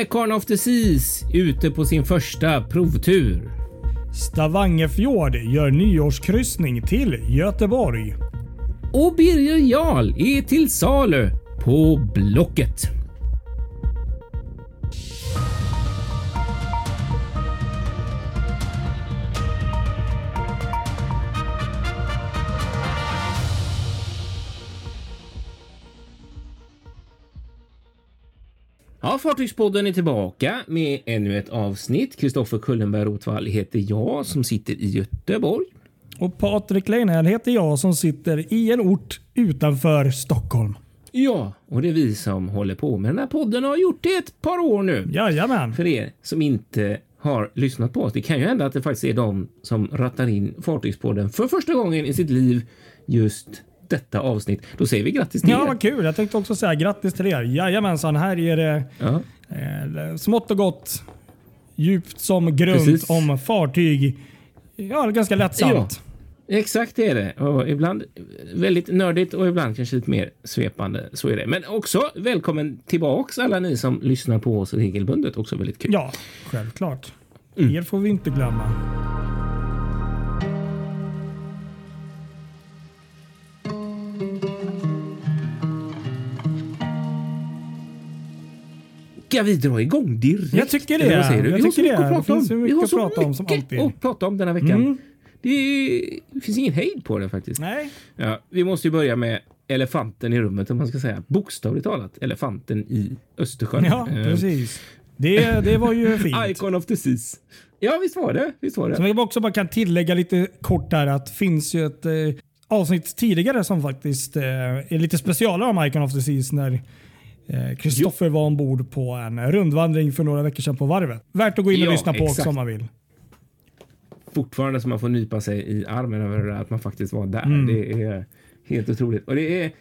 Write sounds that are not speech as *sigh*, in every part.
Icon of the Seas ute på sin första provtur. Stavangefjord gör nyårskryssning till Göteborg. Och Birger Jarl är till salu på Blocket. Ja, Fartygspodden är tillbaka med ännu ett avsnitt. Kristoffer Kullenberg Rotvall heter jag som sitter i Göteborg. Och Patrik Leinhäll heter jag som sitter i en ort utanför Stockholm. Ja, och det är vi som håller på med den här podden och har gjort det ett par år nu. Jajamän. För er som inte har lyssnat på oss. Det kan ju hända att det faktiskt är de som rattar in Fartygspodden för första gången i sitt liv just detta avsnitt. Då säger vi grattis till Ja, er. vad kul. Jag tänkte också säga grattis till er. Jajamensan, här är det Ja, eh, smått och gott, djupt som grunt Precis. om fartyg. Ja, ganska lättsamt. exakt det är det. Och ibland väldigt nördigt och ibland kanske lite mer svepande. Så är det. Men också välkommen tillbaks alla ni som lyssnar på oss regelbundet. Också väldigt kul. Ja, självklart. Mm. Er får vi inte glömma. Ska vi dra igång direkt? Jag tycker det. Jag vi har så tycker mycket det. att prata om. Vi mycket har så prata om som mycket alltid. att prata om denna veckan. Mm. Det, är, det finns ingen hejd på det faktiskt. Nej. Ja, vi måste ju börja med elefanten i rummet om man ska säga. Bokstavligt talat. Elefanten i Östersjön. Ja, Eh, precis. Det, det var ju fint. Icon of the Seas. Ja, visst var det. Visst var det. Som jag också bara kan tillägga lite kort där att det finns ju ett eh, avsnitt tidigare som faktiskt eh, är lite specialare om Icon of the Seas när Kristoffer var ombord på en rundvandring för några veckor sedan på varvet. Värt att gå in och Ja, lyssna på också om man vill. Fortfarande som man får nypa sig i armen över det där, att man faktiskt var där. Mm. Det är helt otroligt. Och det är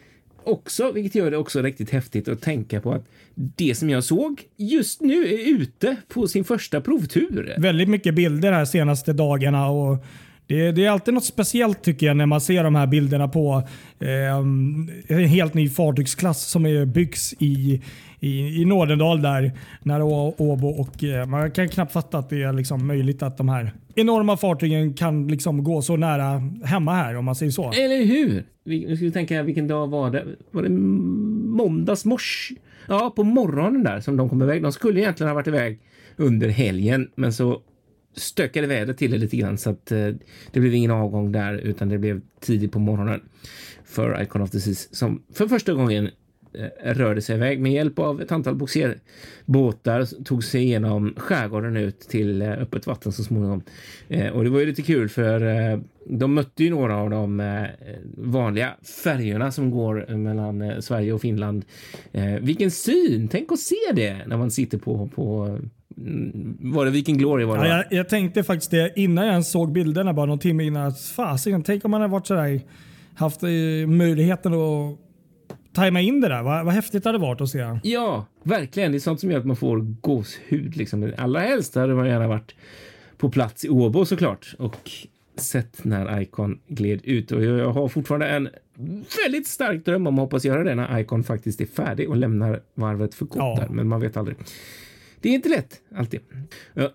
också, vilket gör det också riktigt häftigt att tänka på att det som jag såg just nu är ute på sin första provtur. Väldigt mycket bilder här senaste dagarna. och det, det är alltid något speciellt tycker jag när man ser de här bilderna på eh, en helt ny fartygsklass som är, byggs i, i, i Nådendal där. Nära Åbo och eh, man kan knappt fatta att det är liksom möjligt att de här enorma fartygen kan liksom gå så nära hemma här om man säger så. Eller hur? Vi, nu ska vi tänka, vilken dag var det? Var det måndagsmors? Ja, på morgonen där som de kom iväg. De skulle egentligen ha varit iväg under helgen, men så stökade vädret till det lite grann så att eh, det blev ingen avgång där utan det blev tidigt på morgonen för Icon of the Seas som för första gången eh, rörde sig iväg med hjälp av ett antal bogserbåtar tog sig igenom skärgården ut till eh, öppet vatten så småningom. Eh, och det var ju lite kul för eh, de mötte ju några av de eh, vanliga färjorna som går mellan Sverige och Finland. Vilken syn! Tänk att se det när man sitter på, på var det Viking Glory? Var det, Ja, jag, jag tänkte faktiskt det innan jag ens såg bilderna, bara någon timme innan. att Fasiken, tänk om man hade varit sådär, haft eh, möjligheten att tajma in det där. Vad, vad häftigt det hade varit att se. Ja, verkligen. Det är sånt som gör att man får gåshud. Liksom. Allra helst hade man gärna varit på plats i Åbo såklart och sett när Icon gled ut. Och jag har fortfarande en väldigt stark dröm om att hoppas göra det när Icon faktiskt är färdig och lämnar varvet för gott Ja. där. Men man vet aldrig. Det är inte lätt alltid.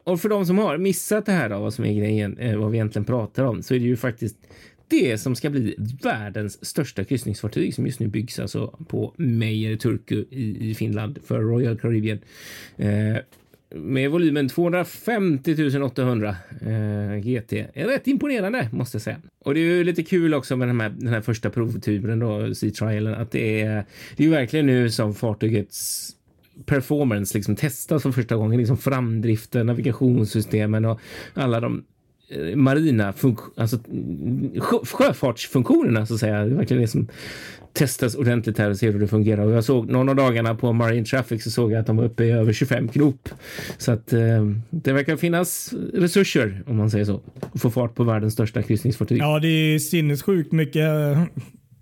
Och för de som har missat det här då, vad som är grejen, eh, vad vi egentligen pratar om, så är det ju faktiskt det som ska bli världens största kryssningsfartyg som just nu byggs alltså på Meijer Turku i, i Finland för Royal Caribbean. Eh, med volymen 250 800 eh, GT. Eh, rätt imponerande måste jag säga. Och det är ju lite kul också med den här, den här första provturen då, Sea Trialen, att det är, det är ju verkligen nu som fartygets performance liksom testas för första gången. Liksom framdriften, navigationssystemen och alla de eh, marina alltså, sjö- sjöfartsfunktionerna så att säga. Det är verkligen det som testas ordentligt här och ser hur det fungerar. Och jag såg någon av dagarna på Marine Traffic så såg jag att de var uppe i över 25 knop. Så att eh, det verkar finnas resurser om man säger så. Att få fart på världens största kryssningsfartyg. Ja, det är sinnessjukt mycket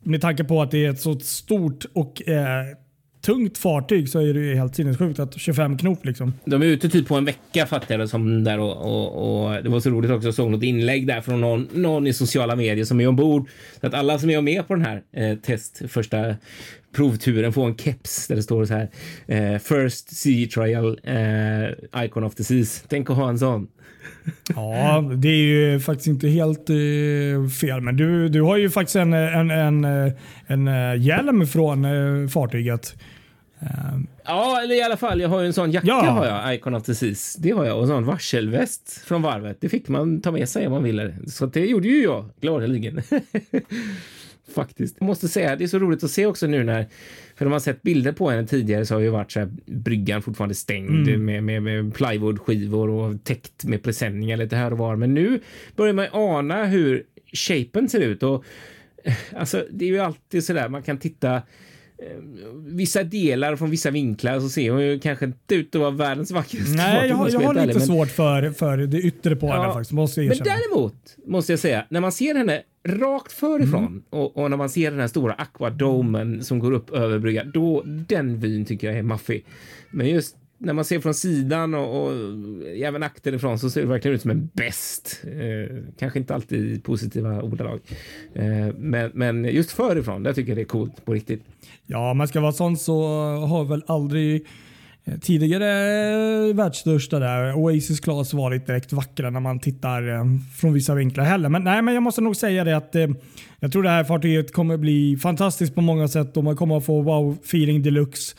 med tanke på att det är ett så stort och eh, tungt fartyg så är det ju helt sinnessjukt att 25 knop liksom. De är ute typ på en vecka fattar jag som där och, och, och det var så roligt också. Jag såg något inlägg där från någon, någon i sociala medier som är ombord. Så att alla som är med på den här eh, test första provturen få en keps där det står så här eh, First Sea Trial eh, Icon of the Seas. Tänk att ha en sån. *laughs* Ja, det är ju faktiskt inte helt uh, fel. Men du, du har ju faktiskt en, en, en, en, en hjälm från uh, fartyget. Uh, ja, eller i alla fall. Jag har ju en sån jacka, ja. har jag, Icon of the Seas. Det har jag. Och en sån varselväst från varvet. Det fick man ta med sig om man ville. Så det gjorde ju jag gladeligen. *laughs* Faktiskt. Jag måste säga, det är så roligt att se också nu när, för de har sett bilder på henne tidigare så har ju varit så här, bryggan fortfarande stängd mm. med, med, med plywoodskivor och täckt med presenningar lite här och var. Men nu börjar man ana hur shapen ser ut och alltså, det är ju alltid så där man kan titta Eh, vissa delar från vissa vinklar så ser hon ju kanske inte ut att vara världens vackraste. Nej, jag, jag har lite men... svårt för, för det yttre på ja, henne faktiskt. Måste jag men däremot måste jag säga, när man ser henne rakt förifrån mm. och, och, när man ser den här stora aquadomen som går upp över bryggan, då den vyn tycker jag är maffig. Men just när man ser från sidan och, och även akterifrån så ser det verkligen ut som en bäst. Eh, kanske inte alltid i positiva ordalag. Eh, men, men just förifrån, där tycker jag det är coolt på riktigt. Ja, man ska vara sån så har väl aldrig eh, tidigare eh, världsstörsta där, Oasis Class varit direkt vackra när man tittar eh, från vissa vinklar heller. Men, nej, men jag måste nog säga det att eh, jag tror det här fartyget kommer bli fantastiskt på många sätt och man kommer att få wow-feeling deluxe.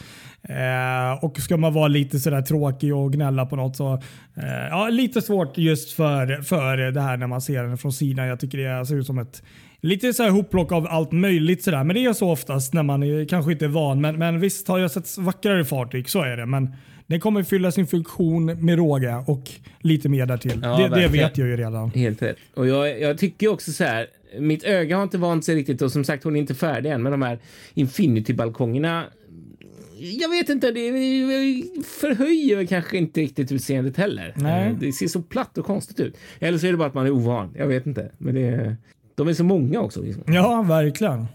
Eh, och ska man vara lite sådär tråkig och gnälla på något så eh, ja, lite svårt just för, för det här när man ser den från sidan. Jag tycker det ser ut som ett lite så här hopplock av allt möjligt sådär. Men det är så oftast när man är, kanske inte är van. Men, men visst har jag sett vackrare fartyg, så är det. Men den kommer fylla sin funktion med råga och lite mer därtill. Ja, det, det, vet jag ju redan. Helt rätt. Och jag, jag tycker också så här. Mitt öga har inte vant sig riktigt och som sagt hon är inte färdig än med de här Infinity-balkongerna jag vet inte, det förhöjer kanske inte riktigt utseendet heller. Nej. Det ser så platt och konstigt ut. Eller så är det bara att man är ovan. Jag vet inte. Men det, de är så många också. Liksom. Ja, verkligen.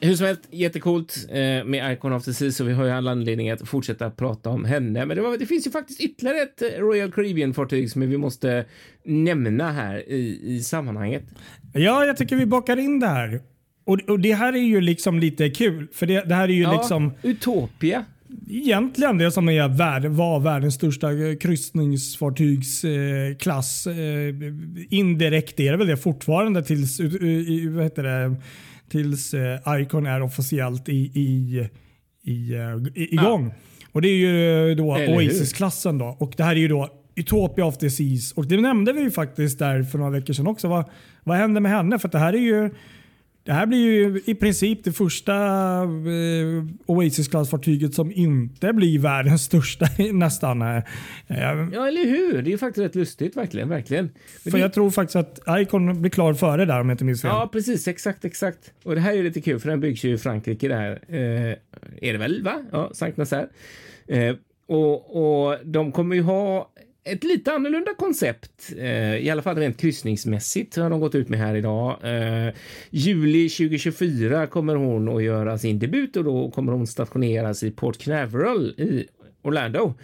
Hur som helst, jättecoolt eh, med Icon of the Sea, så vi har ju alla anledning att fortsätta prata om henne. Men det, var, det finns ju faktiskt ytterligare ett Royal Caribbean-fartyg som vi måste nämna här i, i sammanhanget. Ja, jag tycker vi bakar in det här. Och, och det här är ju liksom lite kul, för det, det här är ju ja, liksom... Utopia. Egentligen det som är värld, var världens största kryssningsfartygsklass. Eh, eh, indirekt är det väl det fortfarande tills, vad heter det, tills eh, Icon är officiellt i, i, i, eh, i, igång. Ja. Och Det är ju då Oasis-klassen. Då. Och Det här är ju då Utopia of the Seas. Och Det nämnde vi ju faktiskt där för några veckor sedan också. Vad, vad hände med henne? För det här är ju det här blir ju i princip det första eh, Oasis-klassfartyget som inte blir världens största *laughs* nästan. Eh, ja, eller hur? Det är ju faktiskt rätt lustigt verkligen. verkligen. Men för det... jag tror faktiskt att Icon blir klar före där om jag inte minns fel. Ja, precis. Exakt, exakt. Och det här är lite kul för den byggs ju i Frankrike där. Eh, är det väl, va? Ja, Sankt Nazaire. Eh, och, och de kommer ju ha ett lite annorlunda koncept, eh, i alla fall rent kryssningsmässigt har de gått ut med här idag. Eh, juli 2024 kommer hon att göra sin debut och då kommer hon stationeras i Port Canaveral i Orlando.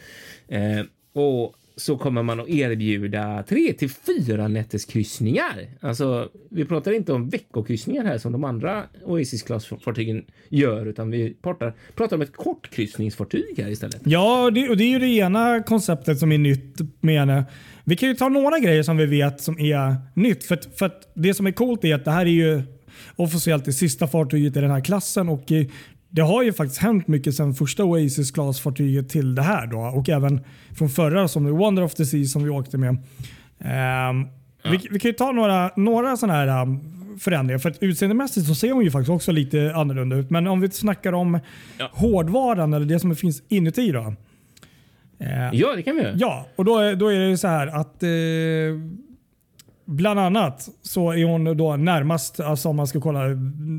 Eh, och så kommer man att erbjuda tre till fyra nätters kryssningar. Alltså, vi pratar inte om veckokryssningar här som de andra Oasis-klassfartygen gör, utan vi pratar, pratar om ett kortkryssningsfartyg här istället. Ja, det, och det är ju det ena konceptet som är nytt med det. Vi kan ju ta några grejer som vi vet som är nytt. För, för att det som är coolt är att det här är ju officiellt det sista fartyget i den här klassen och det har ju faktiskt hänt mycket sedan första Oasis glasfartyget till det här. Då, och även från förra som Wonder of the Sea som vi åkte med. Um, ja. vi, vi, kan ju ta några, några sådana här um, förändringar. För att utseendemässigt så ser hon ju faktiskt också lite annorlunda ut. Men om vi snackar om ja. hårdvaran eller det som finns inuti då. Uh, ja, det kan vi göra. Ja, och då, då är det så här att uh, Bland annat så är hon då närmast, alltså om man ska kolla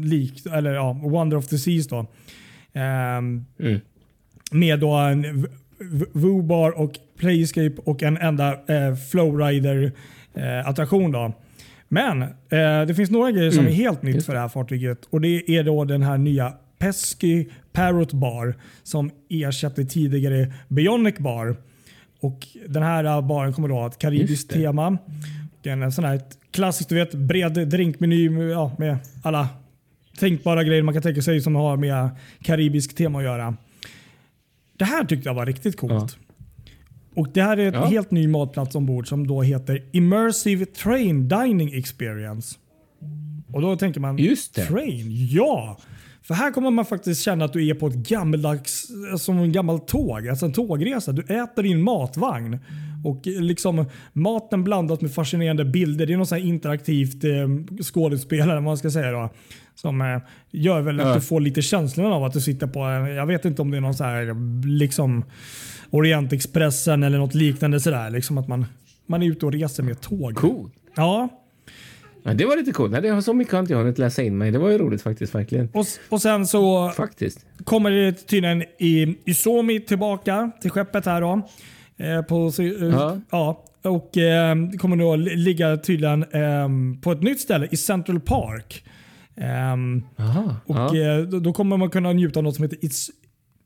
lik, eller ja, Wonder of the Seas då. Um, mm. Med då en Woo-bar och Playscape och en enda eh, Flowrider-attraktion. Eh, Men eh, det finns några grejer som mm. är helt nytt för det här fartyget. Och Det är då den här nya Pesky Parrot Bar som ersätter tidigare Bionic Bar. Och Den här baren kommer då ha ett karibiskt tema. En sån här klassisk du vet, bred drinkmeny ja, med alla tänkbara grejer man kan tänka sig som har med karibiskt tema att göra. Det här tyckte jag var riktigt coolt. Ja. Och Det här är en ja. helt ny matplats ombord som då heter Immersive Train Dining Experience. Och då tänker man, Just det. train? Ja! För här kommer man faktiskt känna att du är på ett gammaldags, som en gammal tåg, alltså en tågresa. Du äter din matvagn. Och liksom maten blandat med fascinerande bilder. Det är något så interaktivt eh, skådespelare man ska säga då. Som eh, gör väl att du får lite känslan av att du sitter på, jag vet inte om det är någon så här liksom Orientexpressen eller något liknande sådär. Liksom att man, man är ute och reser med tåg. Cool. Ja. Ja, det var lite coolt. Nej, det har så mycket har inte jag hunnit läsa in mig. Det var ju roligt faktiskt. verkligen. Och, och sen så faktiskt. kommer det tydligen i Isomi tillbaka till skeppet här då. Eh, på, eh, ja. ja. Och eh, kommer då ligga tydligen eh, på ett nytt ställe i Central Park. Um, Aha, och ja. Då, då, kommer man kunna njuta av något som heter It's,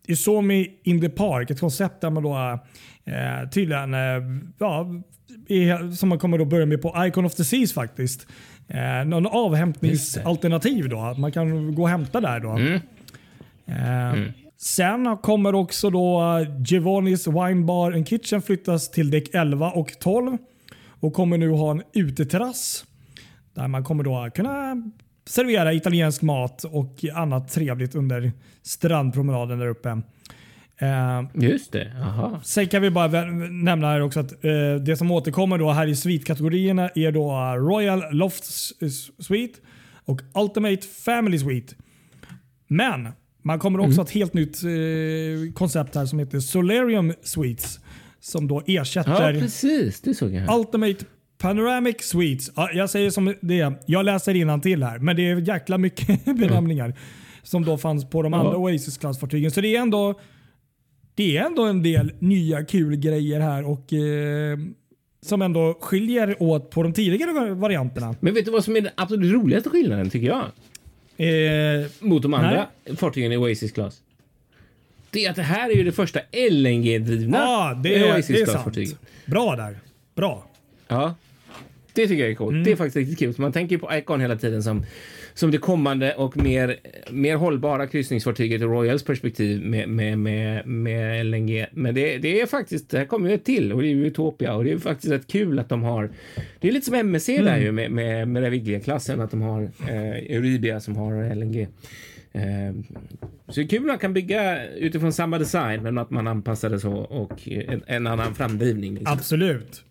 Isomi in the Park. Ett koncept där man då eh, tydligen, eh, ja, är, som man kommer då börja med på Icon of the Seas faktiskt. Eh, någon avhämtningsalternativ då. Att man kan gå och hämta där då. Mm. Eh, mm. Sen kommer också då Giovannis Wine Bar and Kitchen flyttas till däck 11 och 12 och kommer nu ha en uteterrass där man kommer då kunna servera italiensk mat och annat trevligt under strandpromenaden där uppe. Uh, Just det. Aha. Sen kan vi bara nämna här också att uh, det som återkommer då här i svitkategorierna är då Royal Loft Suite och Ultimate Family Suite. Men man kommer också mm. ett helt nytt uh, koncept här som heter Solarium Suites. Som då ersätter ja, precis. Det såg jag Ultimate Panoramic Suites. Ja, jag säger som det är. Jag läser till här, men det är jäkla mycket *laughs* benämningar mm. som då fanns på de andra ja. Oasis-klassfartygen. Så det är ändå det är ändå en del nya kul grejer här och eh, som ändå skiljer åt på de tidigare varianterna. Men vet du vad som är den absolut roligaste skillnaden tycker jag? Eh, Mot de andra nej. fartygen i Oasis Class. Det är att det här är ju det första LNG-drivna ja, det är, Oasis Class-fartyget. Bra där. Bra. Ja, det tycker jag är coolt. Mm. Det är faktiskt riktigt kul. Man tänker på Icon hela tiden som som det kommande och mer, mer hållbara kryssningsfartyget ur Royals perspektiv med, med, med, med LNG. Men det, det är faktiskt, det här kommer ju ett till och det är Utopia och det är faktiskt rätt kul att de har, det är lite som MSC mm. där ju med, med, med Reviglia-klassen, att de har eh, Euribia som har LNG. Eh, så det är kul att man kan bygga utifrån samma design men att man anpassar det så och en, en annan framdrivning. Liksom. Absolut.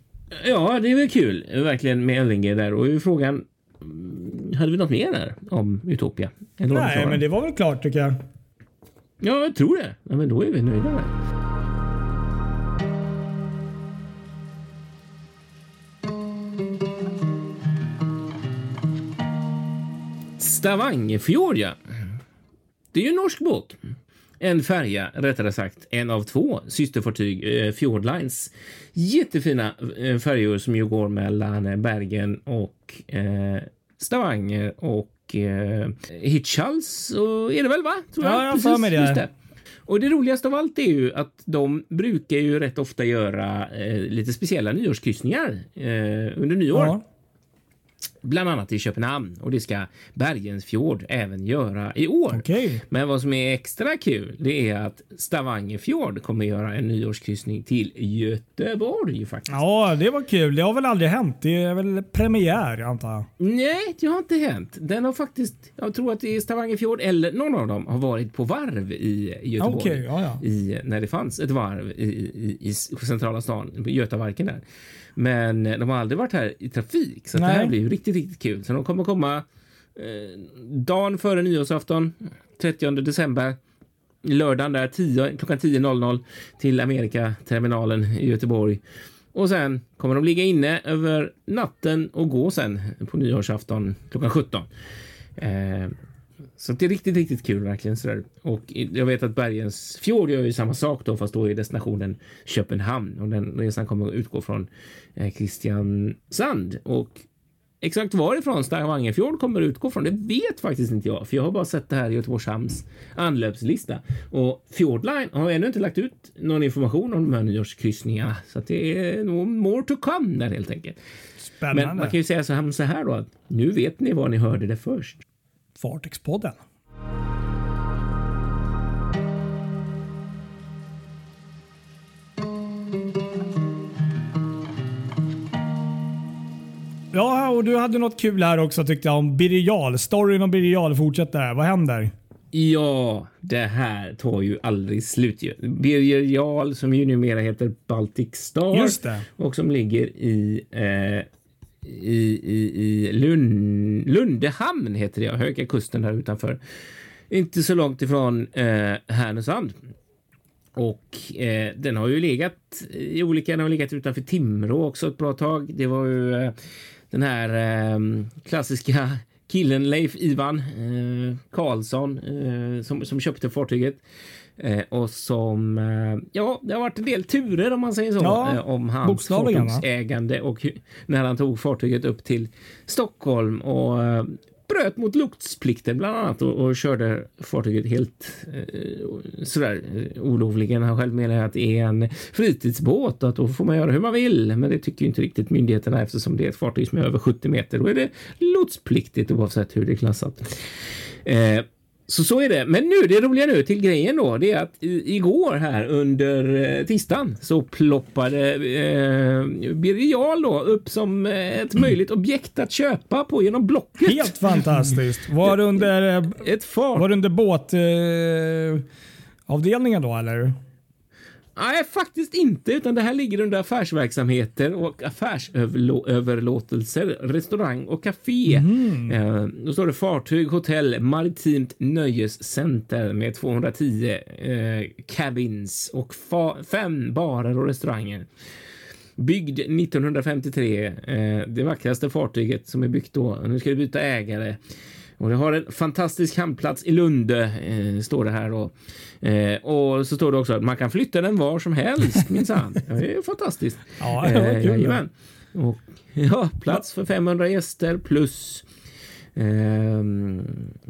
Ja, det är väl kul verkligen med LNG där och är frågan hade vi något mer där om Utopia? Nej, men det var väl klart tycker jag. Ja, jag tror det. Ja, men då är vi nöjda där. Stavanger. Det är ju en norsk båt. En färja, rättare sagt, en av två systerfartyg, eh, Fjordlines. Jättefina eh, färjor som ju går mellan Bergen och eh, Stavanger och eh, Hitchhals och är det väl va? Tror. Ja, jag har med det. det. Och det roligaste av allt är ju att de brukar ju rätt ofta göra eh, lite speciella nyårskryssningar eh, under nyår. Ja bland annat i Köpenhamn och det ska Bergensfjord även göra i år. Okay. Men vad som är extra kul, det är att Stavangerfjord kommer göra en nyårskryssning till Göteborg faktiskt. Ja, det var kul. Det har väl aldrig hänt? Det är väl premiär antar jag? Nej, det har inte hänt. Den har faktiskt, jag tror att det är Stavangerfjord eller någon av dem har varit på varv i Göteborg. Okay, ja, ja. I, när det fanns ett varv i, i, i centrala stan, Götavarken där. Men de har aldrig varit här i trafik, så det här blir ju riktigt, riktigt kul. Så de kommer komma eh, dagen före nyårsafton, 30 december. Lördagen där 10, klockan 10.00 till Amerikaterminalen i Göteborg. Och sen kommer de ligga inne över natten och gå sen på nyårsafton klockan 17. Eh, så det är riktigt, riktigt kul verkligen. Sådär. Och jag vet att Bergens fjord gör ju samma sak då, fast då är destinationen Köpenhamn och den resan kommer att utgå från eh, Kristiansand och exakt varifrån Stavangerfjord kommer att utgå från, det vet faktiskt inte jag, för jag har bara sett det här i Göteborgs hamns anlöpslista. Och Fjordline har ännu inte lagt ut någon information om de här nyårskryssningarna, så det är nog more to come där helt enkelt. Spännande. Men man kan ju säga så här, så här då, att nu vet ni var ni hörde det först. Fartygspodden. Ja, och du hade något kul här också tyckte jag om Birger Storyn om Birger fortsätter. Vad händer? Ja, det här tar ju aldrig slut. Birger Jarl som ju numera heter Baltic Star och som ligger i eh, i, i, i Lund, Lundehamn heter det, Höga kusten här utanför. Inte så långt ifrån eh, Härnösand. Och eh, den har ju legat i olika, den har legat utanför Timrå också ett bra tag. Det var ju eh, den här eh, klassiska killen Leif Ivan eh, Karlsson eh, som, som köpte fartyget. Eh, och som, eh, ja, det har varit en del turer om man säger så, Ja, eh, om hans fartygsägande och när han tog fartyget upp till Stockholm och bröt mot loktsplikten bland annat och, och körde fartyget helt eh, sådär olovligen. Han själv menar att det är en fritidsbåt och att då får man göra hur man vill. Men det tycker ju inte riktigt myndigheterna eftersom det är ett fartyg som är över 70 meter. Då är det lotspliktigt oavsett hur det är klassat. Eh, så så är det. Men nu, det roliga nu till grejen då, det är att i, igår här under eh, tisdagen så ploppade eh, Birger då upp som eh, ett möjligt objekt att köpa på genom Blocket. Helt fantastiskt. Var det under, eh, Ett fart. var det under båt, eh, avdelningen då eller? Nej, faktiskt inte, utan det här ligger under affärsverksamheter och affärsöverlåtelser, restaurang och café. Eh, då står det fartyg, hotell, maritimt nöjescenter med 210 eh, cabins och fem barer och restauranger. Byggd 1953. Eh, det vackraste fartyget som är byggt då. Nu ska det byta ägare. Och det har en fantastisk hamnplats i Lunde, eh, står det här då. Eh, och så står det också att man kan flytta den var som helst *laughs* minsann. Det är fantastiskt. Ja, det var kul. jajamän. och, ja, plats för 500 gäster plus Ehm,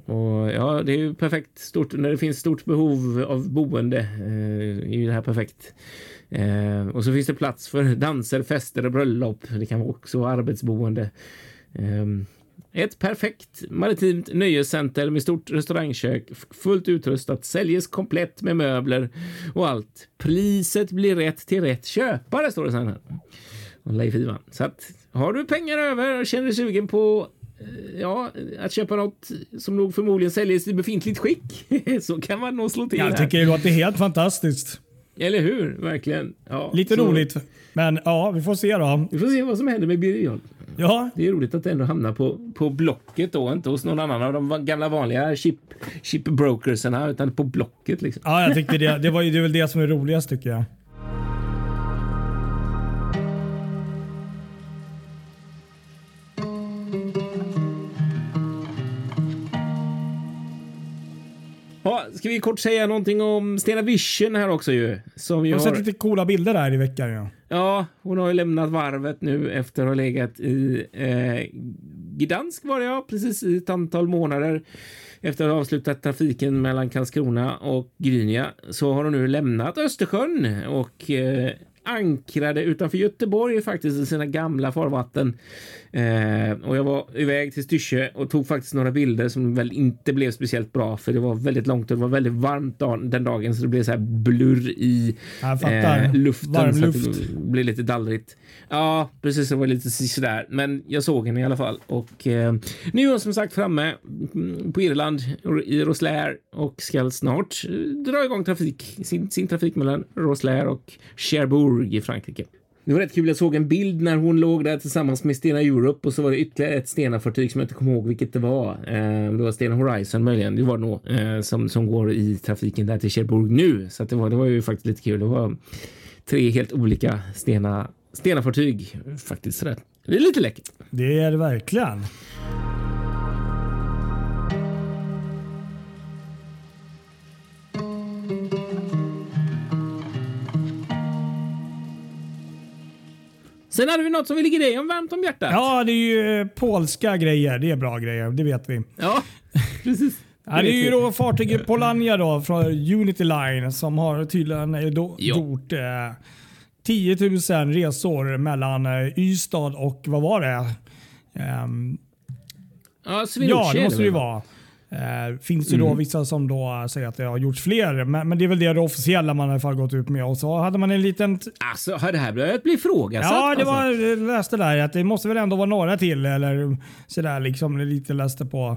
och ja, det är ju perfekt stort när det finns stort behov av boende. Eh, är ju det här perfekt. Eh, och så finns det plats för danser, fester och bröllop. Det kan vara också arbetsboende. Ehm, ett perfekt maritimt nöjescenter med stort restaurangkök, fullt utrustat, säljes komplett med möbler och allt. Priset blir rätt till rätt köpare, står det sen här. Och Leif Ivan. Så att har du pengar över och känner dig sugen på eh, ja, att köpa något som nog förmodligen säljs i befintligt skick *laughs* så kan man nog slå till Jag tycker det låter helt fantastiskt. Eller hur? Verkligen. Ja, Lite så roligt. Men ja, vi får se då. Vi får se vad som händer med Birger. Ja, Det är roligt att det ändå hamnar på, på Blocket då, inte hos någon annan av de gamla vanliga chip, chip brokerserna, utan på Blocket liksom. ja jag tyckte det. Det, var det är väl det som är roligast tycker jag. Ja, ska vi kort säga någonting om Stena Vision här också ju? Som Jag har sett lite coola bilder där i veckan. Ja ja, hon har ju lämnat varvet nu efter att ha legat i eh, Gdansk var det ja, precis i ett antal månader. Efter att ha avslutat trafiken mellan Karlskrona och Gdynia så har hon nu lämnat Östersjön och eh, ankrade utanför Göteborg faktiskt i sina gamla farvatten. Eh, och jag var iväg till Styrsö och tog faktiskt några bilder som väl inte blev speciellt bra för det var väldigt långt och det var väldigt varmt dag, den dagen så det blev så här blurr i eh, luften Varm så luft. att det blev lite dallrigt. Ja, precis. Det var lite sådär, men jag såg henne i alla fall och eh, nu är hon som sagt framme mm, på Irland i Roslair och ska snart eh, dra igång trafik, sin, sin trafik mellan Roslair och Cherbourg i Frankrike. Det var rätt kul. Jag såg en bild när hon låg där tillsammans med Stena Europe och så var det ytterligare ett Stena-fartyg som jag inte kommer ihåg vilket det var. Eh, det var Stena Horizon möjligen. Det var det nog eh, som, som går i trafiken där till Cherbourg nu. Så att det, var, det var ju faktiskt lite kul. Det var tre helt olika Stena, Stena-fartyg faktiskt. Sådär. Det är lite läckert. Det är det verkligen. Sen hade vi något som vi ligger dig om varmt om hjärtat. Ja, det är ju eh, polska grejer. Det är bra grejer, det vet vi. Ja, *laughs* precis. Ja, det är ju då fartyget Polania då från Unity Line som har tydligen eh, då, gjort eh, 10 000 resor mellan eh, Ystad och vad var det? Ehm, Ja, Swinoujscie ja, det måste det ju vara. Eh, finns ju då Mm. vissa som då säger att det har gjorts fler, men, men det är väl det, det officiella man i alla fall gått ut med. Och så hade man en liten... Alltså, har det här börjat bli ifrågasatt? Ja, det alltså? var, jag läste där att det måste väl ändå vara några till eller sådär liksom. Lite läste på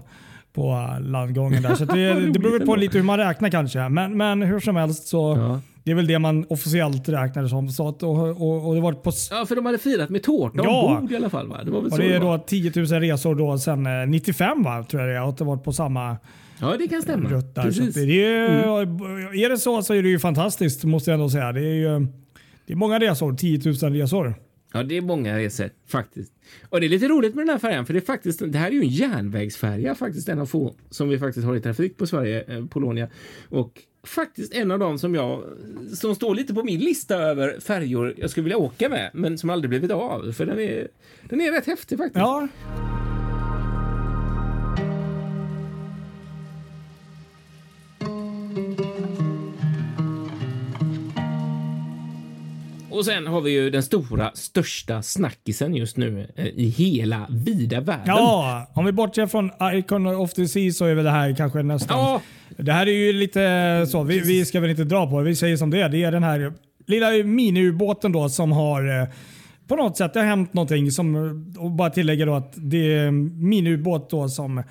på landgången där. Så det, *laughs* det beror på lite hur man räknar kanske. Men, men hur som helst så Ja. Det är väl det man officiellt räknade som. Så att, och, och, och det var på ja, för de hade firat med tårta Ja. ombord i alla fall. Va? Det var väl och det är var. då 10 000 resor då eh, 95 va, tror jag det är. Och det var på samma Ja, det kan stämma. rutt där. Så att Precis. Mm. det är, är det så så är det ju fantastiskt måste jag ändå säga. Det är ju det är många resor, 10 000 resor. Ja, det är många resor faktiskt. Och det är lite roligt med den här färjan, för det är faktiskt, det här är ju en järnvägsfärja faktiskt, en av få som vi faktiskt har i trafik på Sverige, eh, Polonia. Och faktiskt en av dem som jag, som står lite på min lista över färjor jag skulle vilja åka med, men som aldrig blivit av, för den är, den är rätt häftig faktiskt. Ja, Och sen har vi ju den stora, största snackisen just nu eh, i hela vida världen. ja, om vi bortser från Icon of the Sea så är väl det här kanske nästan Ja, Det här är ju lite så, vi, vi ska väl inte dra på det. Vi säger som det är. Det är den här lilla miniubåten då som har eh, på något sätt, det har hänt någonting som, och bara tillägga då att det är en miniubåt då som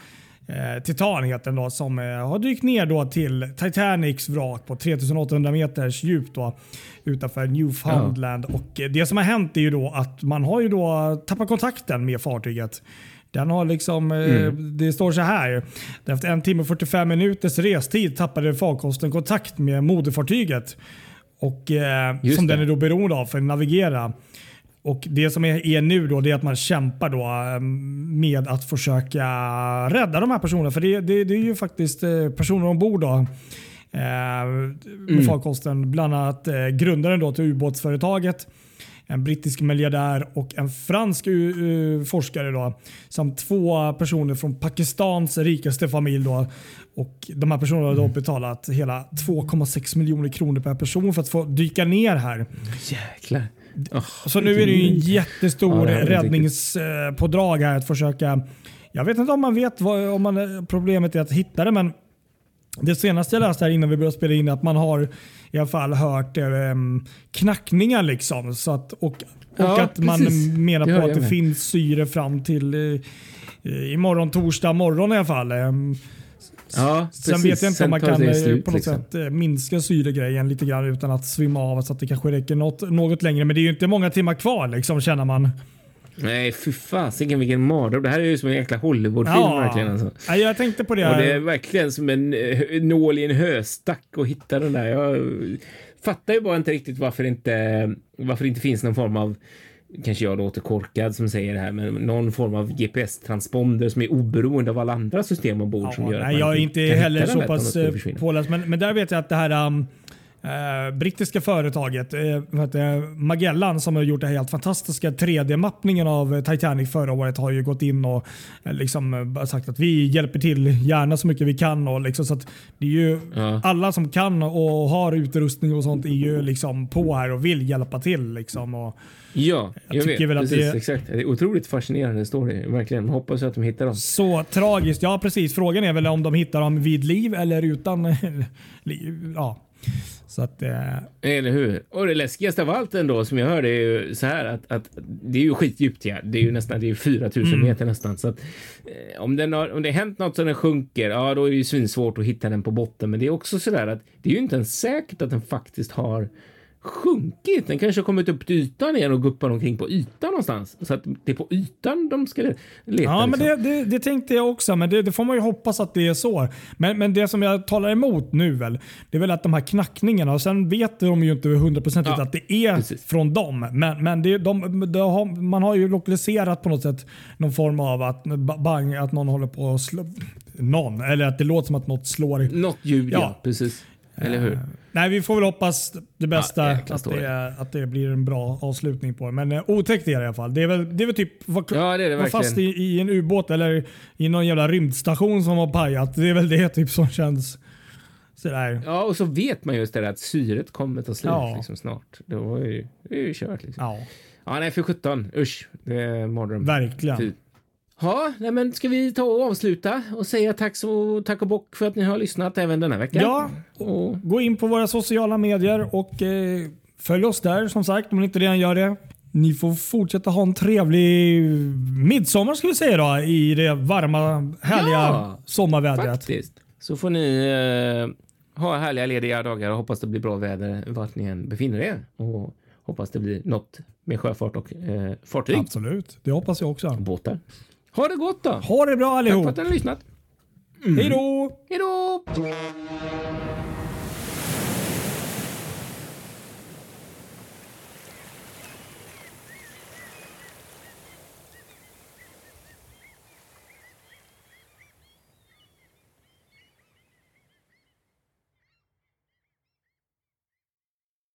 eh, Titan heter den då som eh, har dykt ner då till Titanics vrak på 3800 meters djup då utanför Newfoundland. Och eh, det som har hänt är ju då att man har ju då tappat kontakten med fartyget. Den har liksom, eh, Det står så här. Efter en timme och 45 minuters restid tappade farkosten kontakt med moderfartyget. Och, eh, som det. den är då beroende av för att navigera. Och Det som är, är nu då det är att man kämpar då eh, med att försöka rädda de här personerna. För det, det, det är ju faktiskt eh, personer ombord då, eh, med farkosten. Bland annat eh, grundaren då till ubåtsföretaget, en brittisk miljardär och en fransk uh, forskare. Då, samt två personer från Pakistans rikaste familj. Då, och de här personerna har då betalat hela 2,6 miljoner kronor per person för att få dyka ner här. jäklar. Oh, Så nu är det ju en Ja, jättestor är räddningspådrag här att försöka... Jag vet inte om man vet vad om man, problemet är att hitta det, men det senaste jag läste här innan vi började spela in är att man har i alla fall hört eh, knackningar. Liksom, så att, och, och Ja, att man precis. menar på att det med. finns syre fram till eh, imorgon torsdag morgon i alla fall. Ja, Sen precis. vet jag inte Sen om man kan det eh, slut, på något liksom. sätt eh, minska syregrejen lite grann utan att svimma av så att det kanske räcker något, något längre. Men det är ju inte många timmar kvar liksom känner man. Nej, fy fasiken vilken mardröm. Det här är ju som en jäkla Hollywoodfilm verkligen. Alltså. Ja, jag tänkte på det. Och det är verkligen som en eh, nål i en höstack att hitta den där. Jag fattar ju bara inte riktigt varför inte, varför det inte finns någon form av Kanske jag låter korkad som säger det här, men någon form av GPS-transponder som är oberoende av alla andra system ombord som Ja, gör att nej, man jag är inte heller så pass eh, påläst. Men, men där vet jag att det här um, eh, brittiska företaget eh, Magellan som har gjort den helt fantastiska 3D-mappningen av Titanic förra året har ju gått in och eh, liksom eh, sagt att vi hjälper till gärna så mycket vi kan. Och liksom, så att det är ju Ja. Alla som kan och har utrustning och sånt är ju liksom på här och vill hjälpa till. Liksom, och, Ja, jag, Jag vet. tycker väl att Precis, det- exakt. Det är otroligt fascinerande story. Verkligen. Hoppas att de hittar dem. så tragiskt. Ja precis. Frågan är väl om de hittar dem vid liv eller utan *laughs* liv. Ja. Så att, eh, Eller hur? Och det läskigaste av allt ändå som jag hör det är ju så här att, att det är ju skitdjupt ja. Det är ju nästan det är 4000 Mm. meter nästan. Så att, eh, om, den har, om det har hänt något så den sjunker, ja då är det ju svinsvårt att hitta den på botten. Men det är också så där att det är ju inte ens säkert att den faktiskt har sjunkit. Den kanske har kommit upp till ytan igen och guppar omkring på ytan någonstans. Så att det är på ytan de ska leta. Ja, men liksom. det, det, det tänkte jag också, men det, det får man ju hoppas att det är så. Men, men det som jag talar emot nu väl, det är väl att de här knackningarna, och sen vet de ju inte hundraprocentigt Ja, att det är precis. från dem. Men, men det, de, de har, man har ju lokaliserat på något sätt någon form av att, bang, att någon håller på att slå, någon, eller att det låter som att något slår. Något ljud, ja. Ja. Precis. Eller hur? Nej, vi får väl hoppas det bästa. Ja, att, det, att det blir en bra avslutning på det. Men eh, otäckt är det i alla fall. Det är väl, det är väl typ vara Ja, det är det vara fast i, i en ubåt eller i någon jävla rymdstation som har pajat. Det är väl det typ som känns sådär. Ja, och så vet man just det där att syret kommer ta slut Ja. liksom, snart. Det var ju, det är ju kört liksom. Ja, Ja, nej, för 17. Usch, det är mardröm. verkligen. Fy. Ja, nej, men ska vi ta och avsluta och säga tack, så, tack och bock för att ni har lyssnat även denna vecka? Ja, Och, gå in på våra sociala medier och eh, följ oss där som sagt om ni inte redan gör det. Ni får fortsätta ha en trevlig midsommar ska vi säga då i det varma härliga Ja, sommarvädret. faktiskt. Så får ni eh, ha härliga lediga dagar och hoppas det blir bra väder vart ni än befinner er. Och hoppas det blir något med sjöfart och eh, fartyg Absolut, det hoppas jag också. båtar. Ha det gott då! Ha det bra Tack för allihop. att ni har lyssnat. Hej då! Hej då!